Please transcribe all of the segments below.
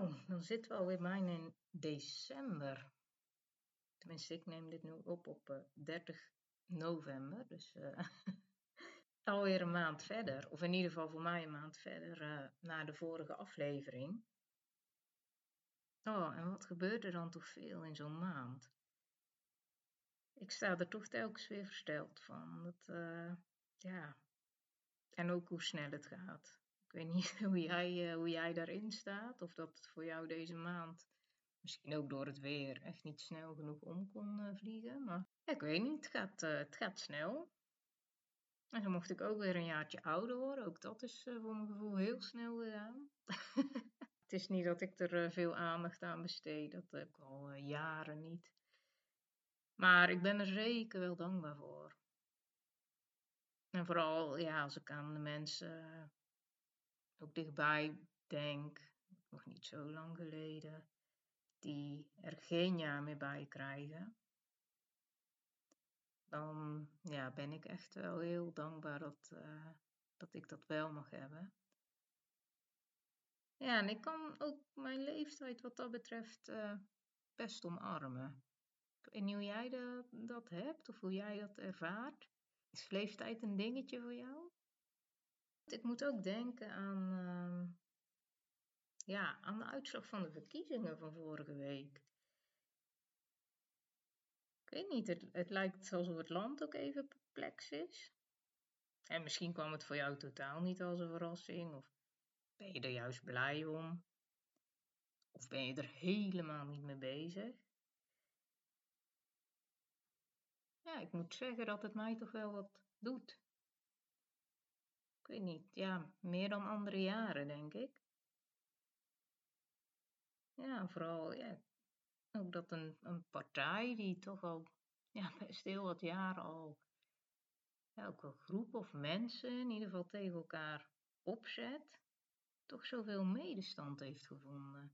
Nou, dan zitten we alweer bijna in december. Tenminste, ik neem dit nu op op 30 eh, november. Dus uh, alweer een maand verder. Of in ieder geval voor mij een maand verder uh, na de vorige aflevering. Oh, en wat gebeurt er dan toch veel in zo'n maand? Ik sta er toch telkens weer versteld van. Dat, ja. En ook hoe snel het gaat. Ik weet niet hoe jij, uh, hoe jij daarin staat. Of dat het voor jou deze maand, misschien ook door het weer, echt niet snel genoeg om kon uh, vliegen. Maar ik weet niet, het gaat, uh, het gaat snel. En dan mocht ik ook weer een jaartje ouder worden. Ook dat is voor mijn gevoel heel snel gegaan. het is niet dat ik er veel aandacht aan besteed. Dat heb ik al jaren niet. Maar ik ben er zeker wel dankbaar voor. En vooral ja, als ik aan de mensen ook dichtbij denk, nog niet zo lang geleden, die er geen jaar meer bij krijgen, dan ja, ben ik echt wel heel dankbaar dat, uh, dat ik dat wel mag hebben. Ja, en ik kan ook mijn leeftijd wat dat betreft uh, best omarmen. Ik weet hoe jij dat hebt of hoe jij dat ervaart. Is leeftijd een dingetje voor jou? Ik moet ook denken aan, uh, ja, aan de uitslag van de verkiezingen van vorige week. Ik weet niet, het, het lijkt alsof het land ook even perplex is. En misschien kwam het voor jou totaal niet als een verrassing, of ben je er juist blij om? Of ben je er helemaal niet mee bezig? Ja, ik moet zeggen dat het mij toch wel wat doet weet niet, ja, meer dan andere jaren, denk ik. Ja, vooral, ja, ook dat een, een partij die toch al ja, best heel wat jaren al een groep of mensen in ieder geval tegen elkaar opzet, toch zoveel medestand heeft gevonden.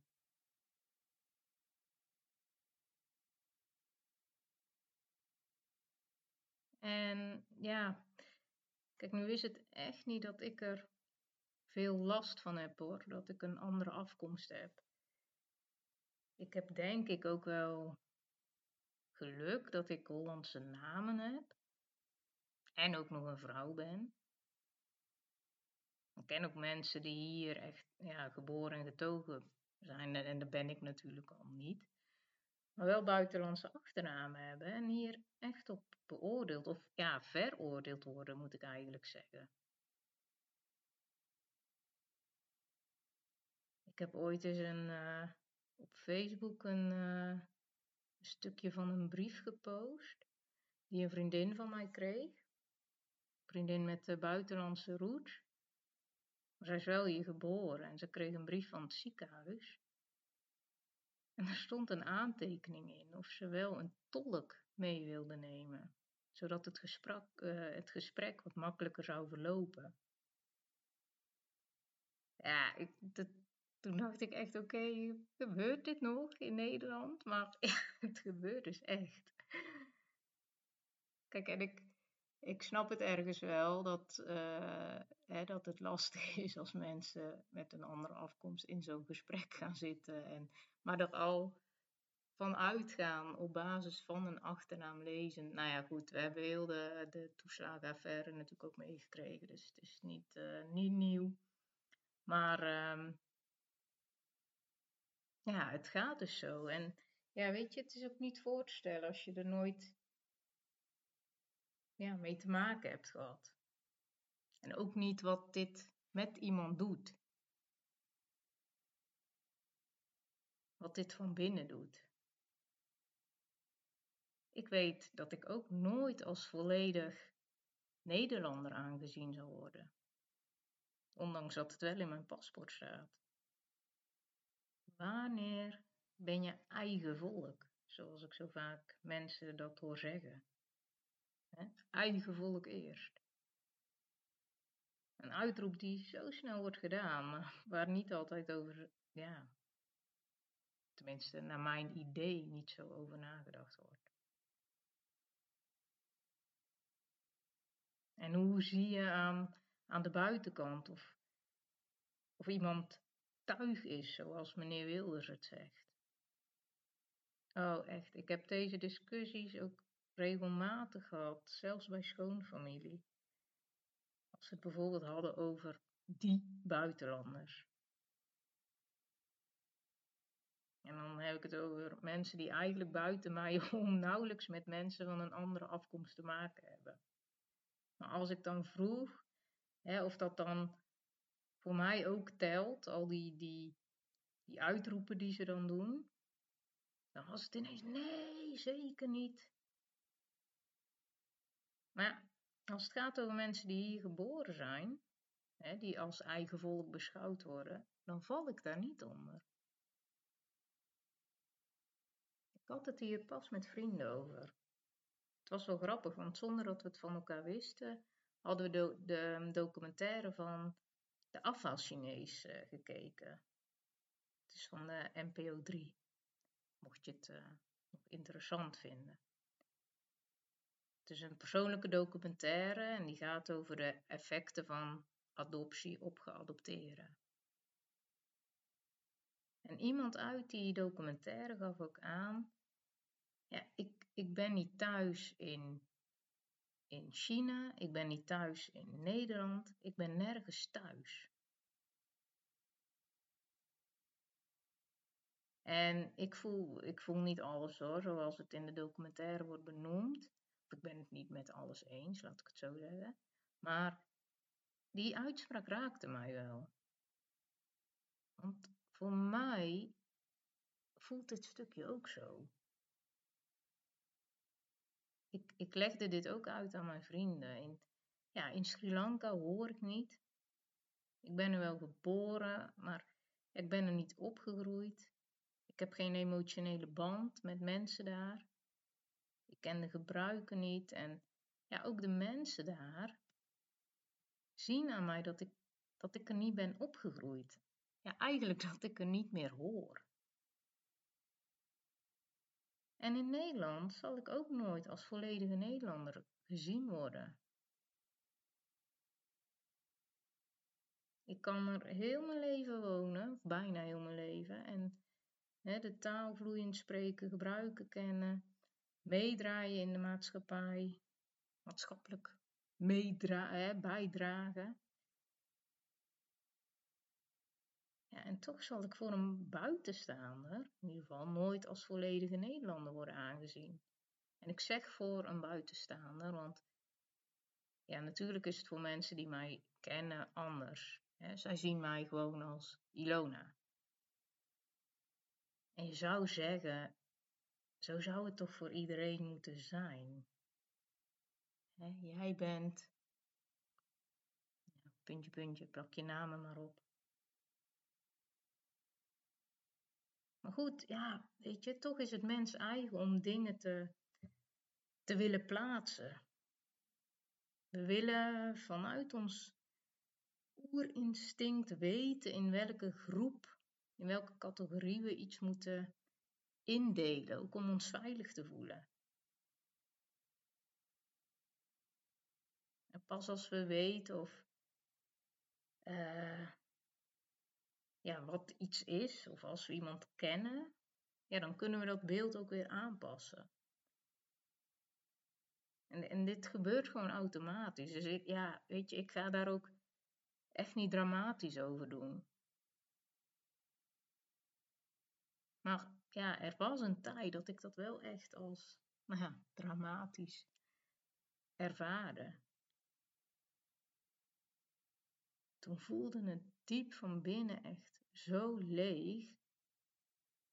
En ja, Kijk, nu is het echt niet dat ik er veel last van heb hoor, dat ik een andere afkomst heb. Ik heb denk ik ook wel geluk dat ik Hollandse namen heb en ook nog een vrouw ben. Ik ken ook mensen die hier echt ja, geboren en getogen zijn en dat ben ik natuurlijk al niet maar wel buitenlandse achternamen hebben en hier echt op beoordeeld, of ja, veroordeeld worden, moet ik eigenlijk zeggen. Ik heb ooit eens een, uh, op Facebook een, uh, stukje van een brief gepost, die een vriendin van mij kreeg. Een vriendin met de buitenlandse roots. Maar zij is wel hier geboren en ze kreeg een brief van het ziekenhuis. En er stond een aantekening in of ze wel een tolk mee wilde nemen, zodat het gesprek, uh, het gesprek wat makkelijker zou verlopen. Ja, ik, toen dacht ik echt, oké, gebeurt dit nog in Nederland? Maar het gebeurt dus echt. Kijk, en ik, ik snap het ergens wel dat, uh, hè, dat het lastig is als mensen met een andere afkomst in zo'n gesprek gaan zitten. En, maar dat al vanuit gaan op basis van een achternaam lezen. Nou ja, goed, we hebben heel de, de toeslagenaffaire natuurlijk ook meegekregen, dus het is niet, uh, niet nieuw. Maar um, ja, het gaat dus zo. En ja, weet je, het is ook niet voor te stellen als je er nooit ja, mee te maken hebt gehad. En ook niet wat dit met iemand doet. Wat dit van binnen doet. Ik weet dat ik ook nooit als volledig Nederlander aangezien zal worden. Ondanks dat het wel in mijn paspoort staat. wanneer ben je eigen volk? Zoals ik zo vaak mensen dat hoor zeggen. Eigen volk eerst. Een uitroep die zo snel wordt gedaan, maar waar niet altijd over, ja, tenminste naar mijn idee niet zo over nagedacht wordt. En hoe zie je aan, aan de buitenkant of, of iemand tuig is, zoals meneer Wilders het zegt? Oh, echt. Ik heb deze discussies ook regelmatig gehad, zelfs bij schoonfamilie. Als ze het bijvoorbeeld hadden over die buitenlanders. En dan heb ik het over mensen die eigenlijk buiten mij om nauwelijks met mensen van een andere afkomst te maken hebben. Maar als ik dan vroeg hè, of dat dan voor mij ook telt, al die, die, die uitroepen die ze dan doen, dan was het ineens nee, zeker niet. Maar als het gaat over mensen die hier geboren zijn, hè, die als eigen volk beschouwd worden, dan val ik daar niet onder. Ik had het hier pas met vrienden over. Het was wel grappig, want zonder dat we het van elkaar wisten, hadden we de, de documentaire van de afval-Chinees uh, gekeken. Het is van de NPO 3, mocht je het uh, nog interessant vinden. Het is een persoonlijke documentaire en die gaat over de effecten van adoptie op geadopteren. En iemand uit die documentaire gaf ook aan: ja, ik, ik ben niet thuis in, in China, ik ben niet thuis in Nederland, ik ben nergens thuis. En ik voel, ik voel niet alles hoor, zoals het in de documentaire wordt benoemd ik ben het niet met alles eens, laat ik het zo zeggen. Maar die uitspraak raakte mij wel. Want voor mij voelt dit stukje ook zo. Ik, ik legde dit ook uit aan mijn vrienden. In, ja, in Sri Lanka hoor ik niet. Ik ben er wel geboren, maar ik ben er niet opgegroeid. Ik heb geen emotionele band met mensen daar. Ik ken de gebruiken niet en ja, ook de mensen daar zien aan mij dat ik, dat ik er niet ben opgegroeid. Ja, eigenlijk dat ik er niet meer hoor. En in Nederland zal ik ook nooit als volledige Nederlander gezien worden. Ik kan er heel mijn leven wonen, of bijna heel mijn leven, en hè, de taal vloeiend spreken, gebruiken kennen, meedraaien in de maatschappij, maatschappelijk meedraaien, bijdragen. Ja, en toch zal ik voor een buitenstaander, in ieder geval, nooit als volledige Nederlander worden aangezien. En ik zeg voor een buitenstaander, want ja, natuurlijk is het voor mensen die mij kennen anders. Zij zien mij gewoon als Ilona. En je zou zeggen, zo zou het toch voor iedereen moeten zijn. jij bent. Ja, puntje, puntje, plak je namen maar op. Maar goed, ja, weet je, toch is het mens eigen om dingen te, te willen plaatsen. We willen vanuit ons oerinstinct weten in welke groep, in welke categorie we iets moeten indelen, ook om ons veilig te voelen. En pas als we weten of uh, ja, wat iets is, of als we iemand kennen, ja, dan kunnen we dat beeld ook weer aanpassen. En, en dit gebeurt gewoon automatisch. Dus ja, weet je, ik ga daar ook echt niet dramatisch over doen. Maar ja, er was een tijd dat ik dat wel echt als nou ja, dramatisch ervaarde. Toen voelde het diep van binnen echt zo leeg,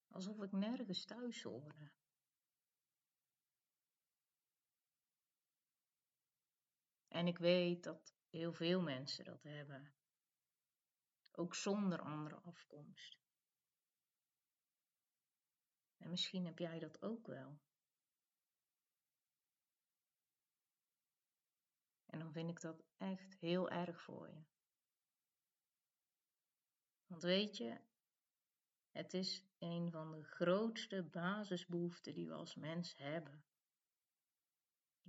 alsof ik nergens thuis hoorde. En ik weet dat heel veel mensen dat hebben, ook zonder andere afkomst. En misschien heb jij dat ook wel. En dan vind ik dat echt heel erg voor je. Want weet je, het is een van de grootste basisbehoeften die we als mens hebben.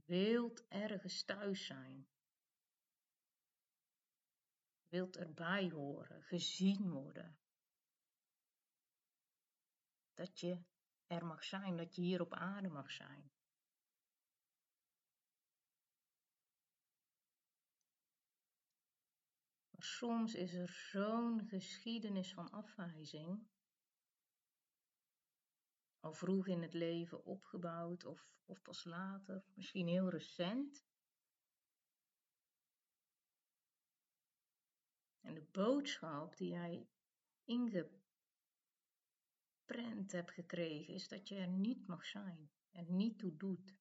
Wilt ergens thuis zijn. Wilt erbij horen, gezien worden. Dat je er mag zijn, dat je hier op aarde mag zijn. Soms is er zo'n geschiedenis van afwijzing, al vroeg in het leven opgebouwd of, of pas later, misschien heel recent. En de boodschap die jij ingeprent hebt gekregen is dat je er niet mag zijn, er niet toe doet.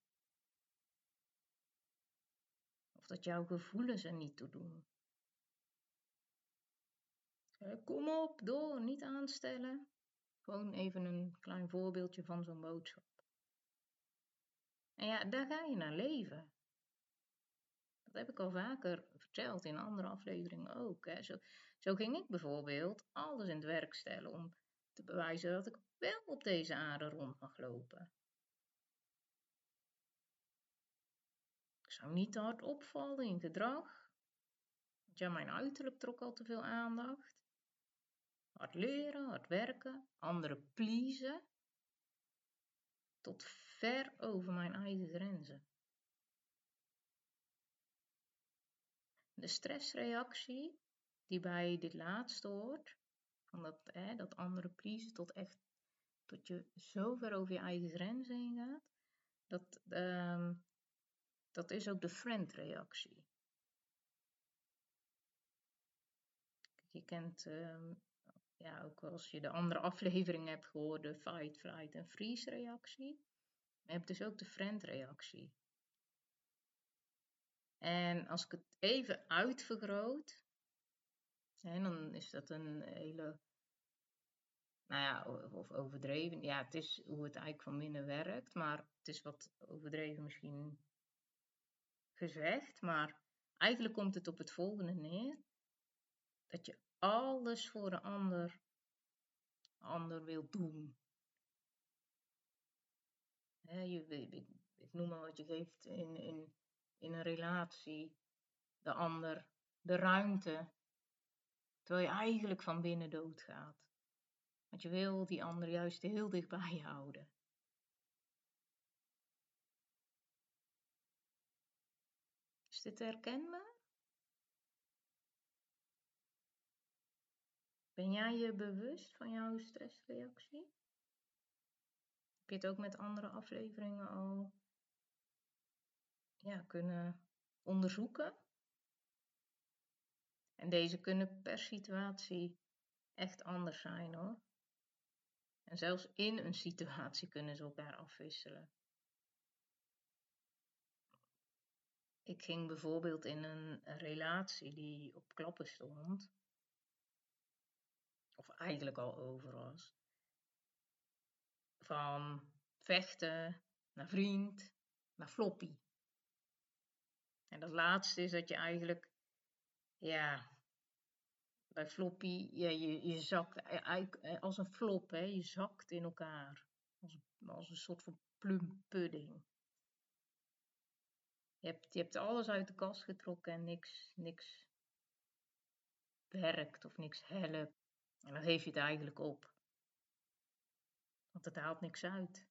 Of dat jouw gevoelens er niet toe doen. Kom op, door, niet aanstellen. Gewoon even een klein voorbeeldje van zo'n boodschap. En ja, daar ga je naar leven. Dat heb ik al vaker verteld in andere afleveringen ook. Hè. Zo, zo ging ik bijvoorbeeld alles in het werk stellen om te bewijzen dat ik wel op deze aarde rond mag lopen. Ik zou niet te hard opvallen in gedrag. Want ja, mijn uiterlijk trok al te veel aandacht. Hard leren, hard werken, anderen pleasen, tot ver over mijn eigen grenzen. De stressreactie die bij dit laatste hoort, van dat, hè, dat andere pleasen tot echt tot je zo ver over je eigen grenzen heen gaat, dat, um, dat is ook de friend-reactie. Je kent um, ja, ook als je de andere aflevering hebt gehoord, de fight, flight en freeze reactie. Je hebt dus ook de friend reactie. En als ik het even uitvergroot, hè, dan is dat een hele, nou ja, of overdreven. Ja, het is hoe het eigenlijk van binnen werkt, maar het is wat overdreven misschien gezegd. Maar eigenlijk komt het op het volgende neer. Dat je alles voor de ander, ander wil doen. je, ik, ik noem maar wat je geeft in, in, in een relatie, de ander de ruimte, terwijl je eigenlijk van binnen doodgaat. Want je wil die ander juist heel dicht bij je houden. Is dit herkenbaar? Ben jij je bewust van jouw stressreactie? Heb je het ook met andere afleveringen al ja, kunnen onderzoeken? En deze kunnen per situatie echt anders zijn hoor. En zelfs in een situatie kunnen ze elkaar afwisselen. Ik ging bijvoorbeeld in een relatie die op klappen stond of eigenlijk al over was. Van vechten naar vriend naar floppy. En dat laatste is dat je eigenlijk, ja, bij floppy, ja, je, je zakt eigenlijk eh, als een flop, hè, je zakt in elkaar. Als, als een soort van plumpudding. Je hebt, je hebt alles uit de kast getrokken en niks, niks werkt of niks helpt. En dan geef je het eigenlijk op. Want het haalt niks uit.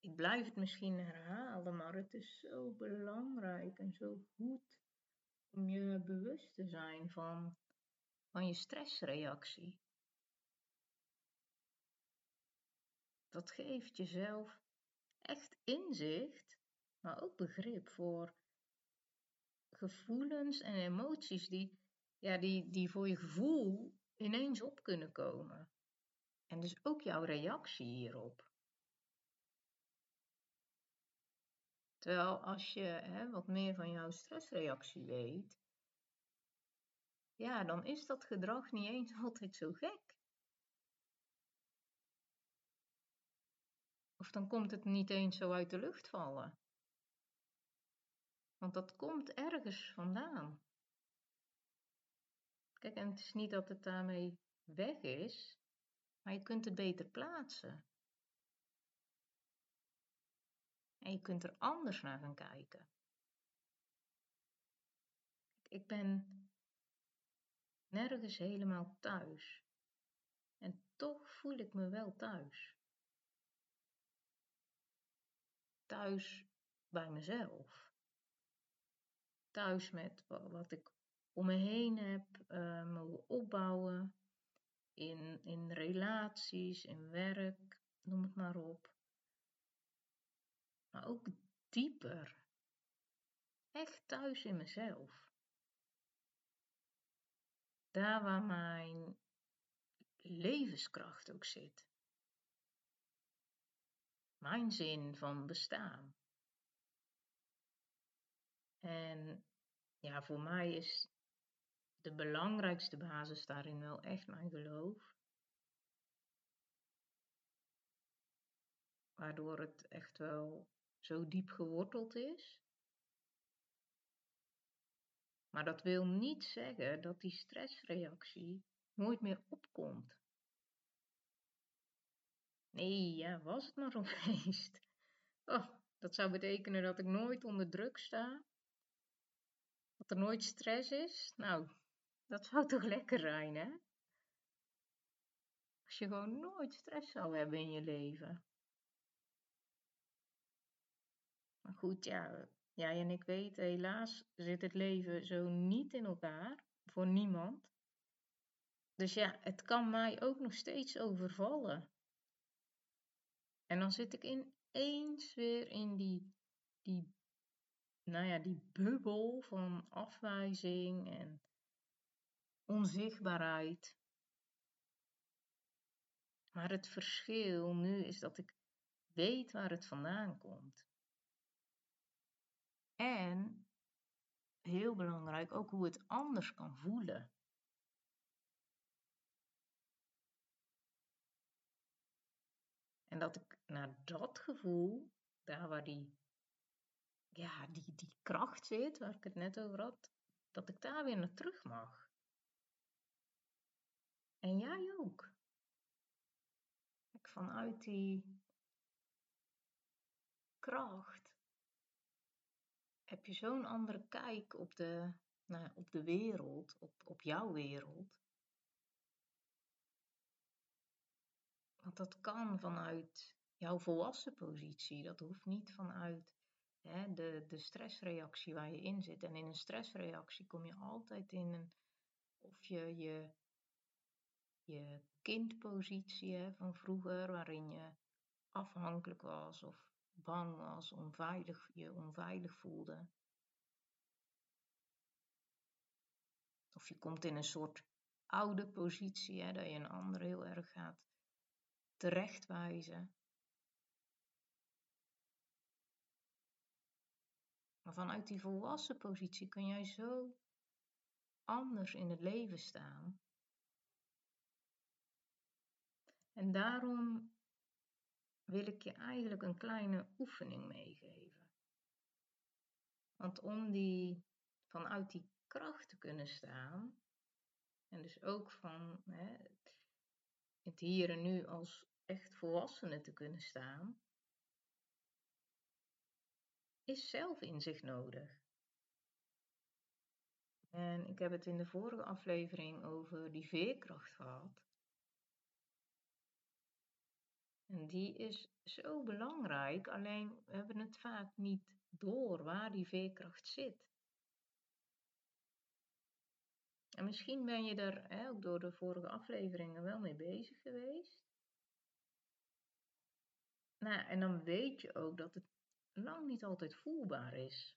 Ik blijf het misschien herhalen, maar het is zo belangrijk en zo goed om je bewust te zijn van, van je stressreactie. Dat geeft jezelf echt inzicht, maar ook begrip voor gevoelens en emoties die ja, die, die voor je gevoel ineens op kunnen komen. En dus ook jouw reactie hierop. Terwijl als je hè, wat meer van jouw stressreactie weet, ja, dan is dat gedrag niet eens altijd zo gek. Of dan komt het niet eens zo uit de lucht vallen. Want dat komt ergens vandaan. Kijk, en het is niet dat het daarmee weg is, maar je kunt het beter plaatsen. En je kunt er anders naar gaan kijken. Ik ben nergens helemaal thuis. En toch voel ik me wel thuis. Thuis bij mezelf. Thuis met wat ik om me heen heb uh, opbouwen. In, in relaties, in werk, noem het maar op. Maar ook dieper. Echt thuis in mezelf. Daar waar mijn levenskracht ook zit. Mijn zin van bestaan. En ja, voor mij is de belangrijkste basis daarin wel echt mijn geloof. Waardoor het echt wel zo diep geworteld is. Maar dat wil niet zeggen dat die stressreactie nooit meer opkomt. Nee, ja, was het maar zo'n feest. Oh, dat zou betekenen dat ik nooit onder druk sta. Dat er nooit stress is. Nou, dat zou toch lekker zijn, hè? Als je gewoon nooit stress zou hebben in je leven. Maar goed, ja, jij en ik weten, helaas zit het leven zo niet in elkaar, voor niemand. Dus ja, het kan mij ook nog steeds overvallen. En dan zit ik ineens weer in die, die, nou ja, die bubbel van afwijzing en onzichtbaarheid. Maar het verschil nu is dat ik weet waar het vandaan komt. En heel belangrijk ook hoe het anders kan voelen. En dat ik naar dat gevoel, daar waar die, ja, die, die kracht zit, waar ik het net over had, dat ik daar weer naar terug mag. En jij ook. Vanuit die kracht heb je zo'n andere kijk op de, nou, op de wereld, op, op jouw wereld. Want dat kan vanuit jouw volwassen positie, dat hoeft niet vanuit hè, de, de stressreactie waar je in zit. En in een stressreactie kom je altijd in een, of je je, je kindpositie van vroeger, waarin je afhankelijk was of bang was, onveilig, je onveilig voelde. Of je komt in een soort oude positie, hè, dat je een ander heel erg gaat terechtwijzen. Maar vanuit die volwassen positie kun jij zo anders in het leven staan. En daarom wil ik je eigenlijk een kleine oefening meegeven. Want om die vanuit die kracht te kunnen staan, en dus ook van hè, het hier en nu als echt volwassene te kunnen staan, is zelfinzicht nodig. En ik heb het in de vorige aflevering over die veerkracht gehad. En die is zo belangrijk, alleen we hebben het vaak niet door waar die veerkracht zit. En misschien ben je er hè, ook door de vorige afleveringen wel mee bezig geweest. Nou, en dan weet je ook dat het lang niet altijd voelbaar is.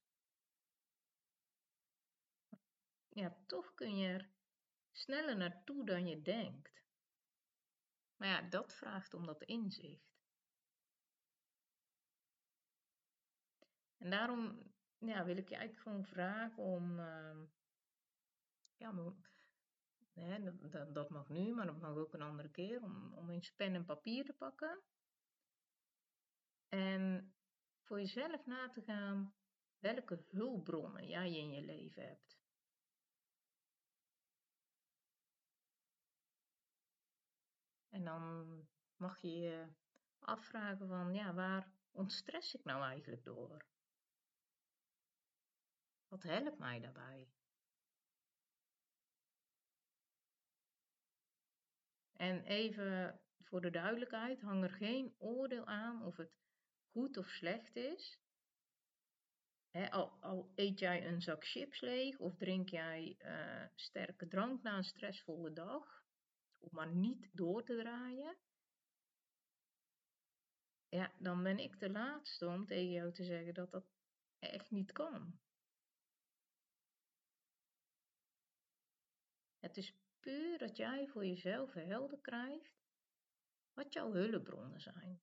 Ja, toch kun je er sneller naartoe dan je denkt. Maar ja, dat vraagt om dat inzicht. En daarom ja, wil ik je eigenlijk gewoon vragen om, uh, ja, dat, dat, mag nu, maar dat mag ook een andere keer, om, om eens pen en papier te pakken. En voor jezelf na te gaan welke hulpbronnen jij in je leven hebt. En dan mag je je afvragen van, ja, waar ontstress ik nou eigenlijk door? Wat helpt mij daarbij? En even voor de duidelijkheid, hang er geen oordeel aan of het goed of slecht is. al, al, eet jij een zak chips leeg of drink jij uh, sterke drank na een stressvolle dag, om maar niet door te draaien, ja, dan ben ik de laatste om tegen jou te zeggen dat dat echt niet kan. Het is puur dat jij voor jezelf helder krijgt wat jouw hulpbronnen zijn.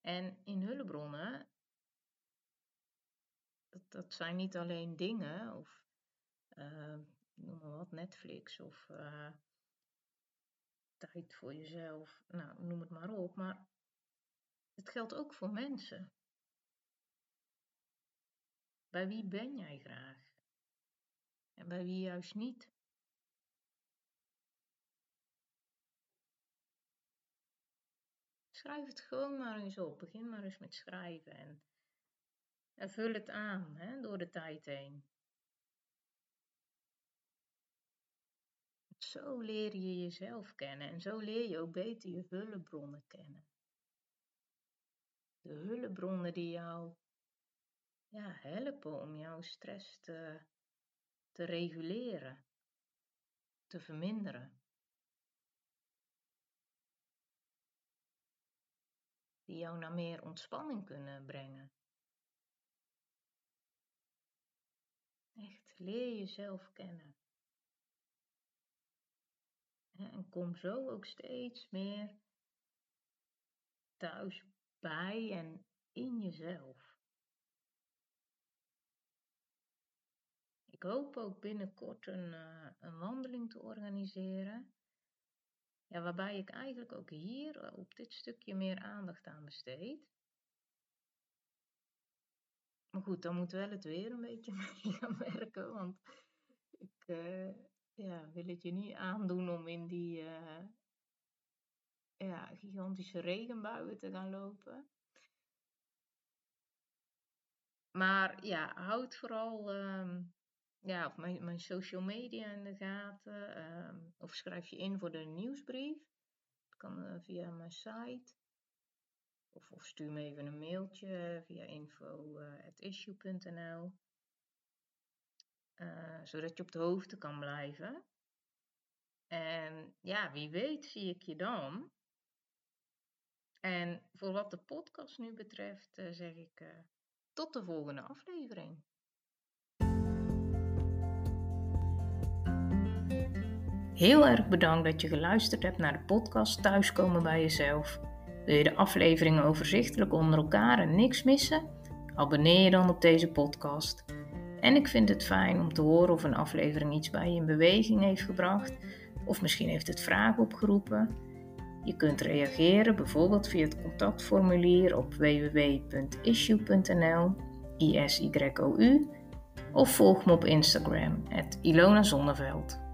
En in hulpbronnen, dat, zijn niet alleen dingen of uh, noem maar wat, Netflix of uh, tijd voor jezelf, nou noem het maar op, maar het geldt ook voor mensen. Bij wie ben jij graag? En bij wie juist niet? Schrijf het gewoon maar eens op. Begin maar eens met schrijven en, en vul het aan hè, door de tijd heen. Zo leer je jezelf kennen en zo leer je ook beter je hulpbronnen kennen. De hulpbronnen die jou ja, helpen om jouw stress te, te reguleren, te verminderen. Die jou naar meer ontspanning kunnen brengen. Echt, leer jezelf kennen. En kom zo ook steeds meer thuis bij en in jezelf. Ik hoop ook binnenkort een, uh, een wandeling te organiseren. Ja, waarbij ik eigenlijk ook hier eh, op dit stukje meer aandacht aan besteed. Maar goed, dan moet wel het weer een beetje mee gaan werken. Want ik, uh, ja, wil het je niet aandoen om in die uh, ja, gigantische regenbuien te gaan lopen. Maar ja, houd vooral um, ja, of mijn, mijn social media in de gaten. Um, of schrijf je in voor de nieuwsbrief. Dat kan uh, via mijn site. Of, of, stuur me even een mailtje via info.issue.nl. Uh, zodat je op de hoogte kan blijven. En ja, wie weet zie ik je dan. En voor wat de podcast nu betreft, uh, zeg ik uh, tot de volgende aflevering. Heel erg bedankt dat je geluisterd hebt naar de podcast Thuiskomen bij jezelf. Wil je de afleveringen overzichtelijk onder elkaar en niks missen? Abonneer je dan op deze podcast. En ik vind het fijn om te horen of een aflevering iets bij je in beweging heeft gebracht, of misschien heeft het vragen opgeroepen. Je kunt reageren bijvoorbeeld via het contactformulier op www.issue.nl, ISYOU, of volg me op Instagram, Ilona Zonneveld.